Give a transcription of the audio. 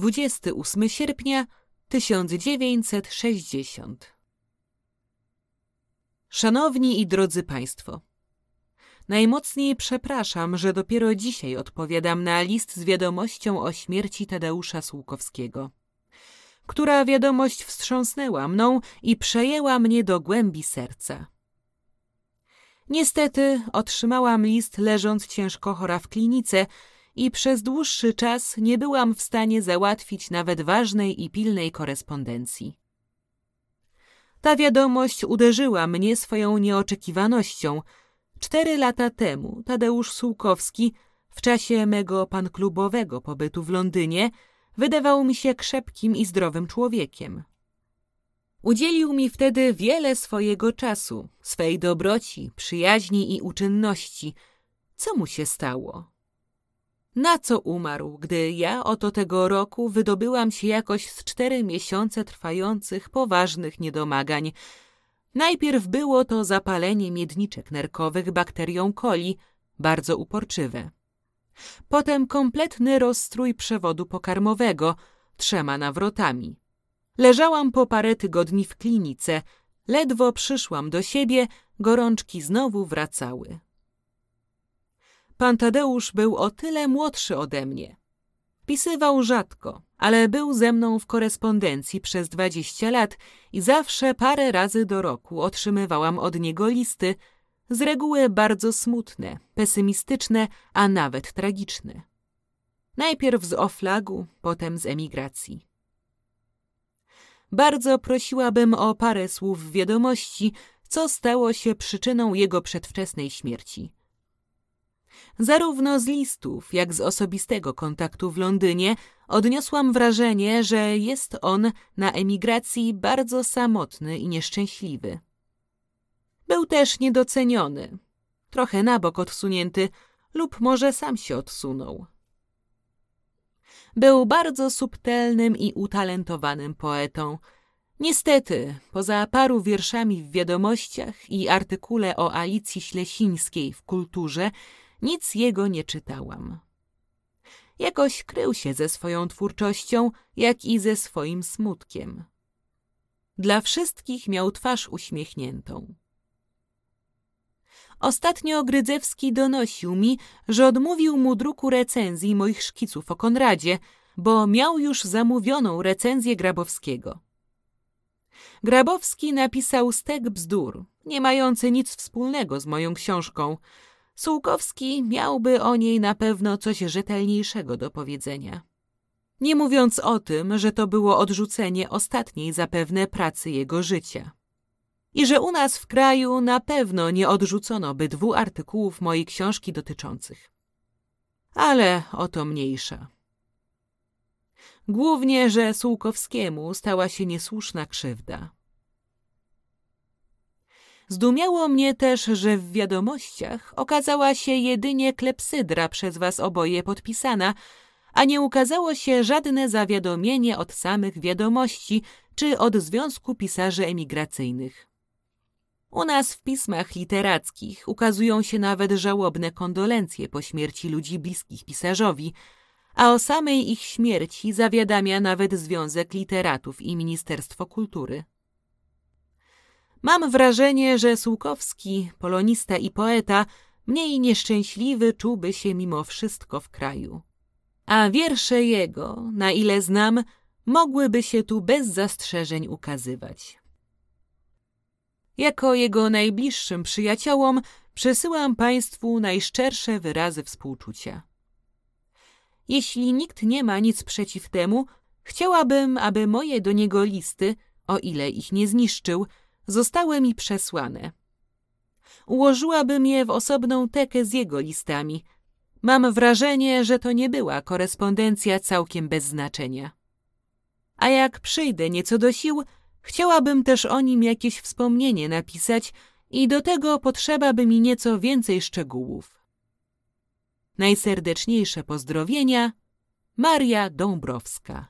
28 sierpnia 1960 Szanowni i drodzy Państwo, najmocniej przepraszam, że dopiero dzisiaj odpowiadam na list z wiadomością o śmierci Tadeusza Słukowskiego, która wiadomość wstrząsnęła mną i przejęła mnie do głębi serca. Niestety otrzymałam list leżąc ciężko chora w klinice i przez dłuższy czas nie byłam w stanie załatwić nawet ważnej i pilnej korespondencji. Ta wiadomość uderzyła mnie swoją nieoczekiwanością. Cztery lata temu Tadeusz Sułkowski, w czasie mego panklubowego pobytu w Londynie, wydawał mi się krzepkim i zdrowym człowiekiem. Udzielił mi wtedy wiele swojego czasu, swej dobroci, przyjaźni i uczynności. Co mu się stało? Na co umarł, gdy ja oto tego roku wydobyłam się jakoś z cztery miesiące trwających poważnych niedomagań. Najpierw było to zapalenie miedniczek nerkowych bakterią coli, bardzo uporczywe. Potem kompletny rozstrój przewodu pokarmowego, trzema nawrotami. Leżałam po parę tygodni w klinice. Ledwo przyszłam do siebie, gorączki znowu wracały. Pan Tadeusz był o tyle młodszy ode mnie. Pisywał rzadko, ale był ze mną w korespondencji przez dwadzieścia lat i zawsze parę razy do roku otrzymywałam od niego listy, z reguły bardzo smutne, pesymistyczne, a nawet tragiczne. Najpierw z oflagu, potem z emigracji. Bardzo prosiłabym o parę słów wiadomości, co stało się przyczyną jego przedwczesnej śmierci. Zarówno z listów, jak z osobistego kontaktu w Londynie odniosłam wrażenie, że jest on na emigracji bardzo samotny i nieszczęśliwy. Był też niedoceniony, trochę na bok odsunięty, lub może sam się odsunął. Był bardzo subtelnym i utalentowanym poetą. Niestety, poza paru wierszami w wiadomościach i artykule o Alicji Ślesińskiej w kulturze, nic jego nie czytałam. Jakoś krył się ze swoją twórczością, jak i ze swoim smutkiem. Dla wszystkich miał twarz uśmiechniętą. Ostatnio Grydzewski donosił mi, że odmówił mu druku recenzji moich szkiców o Konradzie, bo miał już zamówioną recenzję Grabowskiego. Grabowski napisał stek bzdur, nie mający nic wspólnego z moją książką, Sułkowski miałby o niej na pewno coś rzetelniejszego do powiedzenia. Nie mówiąc o tym, że to było odrzucenie ostatniej zapewne pracy jego życia. I że u nas w kraju na pewno nie odrzucono by dwóch artykułów mojej książki dotyczących. Ale o to mniejsza. Głównie, że Sułkowskiemu stała się niesłuszna krzywda. Zdumiało mnie też, że w wiadomościach okazała się jedynie klepsydra przez was oboje podpisana, a nie ukazało się żadne zawiadomienie od samych wiadomości czy od Związku Pisarzy Emigracyjnych. U nas w pismach literackich ukazują się nawet żałobne kondolencje po śmierci ludzi bliskich pisarzowi, a o samej ich śmierci zawiadamia nawet Związek Literatów i Ministerstwo Kultury. Mam wrażenie, że Sułkowski, polonista i poeta, mniej nieszczęśliwy czułby się mimo wszystko w kraju. A wiersze jego, na ile znam, mogłyby się tu bez zastrzeżeń ukazywać. Jako jego najbliższym przyjaciołom przesyłam Państwu najszczersze wyrazy współczucia. Jeśli nikt nie ma nic przeciw temu, chciałabym, aby moje do niego listy, o ile ich nie zniszczył, zostały mi przesłane. Ułożyłabym je w osobną tekę z jego listami. Mam wrażenie, że to nie była korespondencja całkiem bez znaczenia. A jak przyjdę nieco do sił, chciałabym też o nim jakieś wspomnienie napisać i do tego potrzeba by mi nieco więcej szczegółów. Najserdeczniejsze pozdrowienia Maria Dąbrowska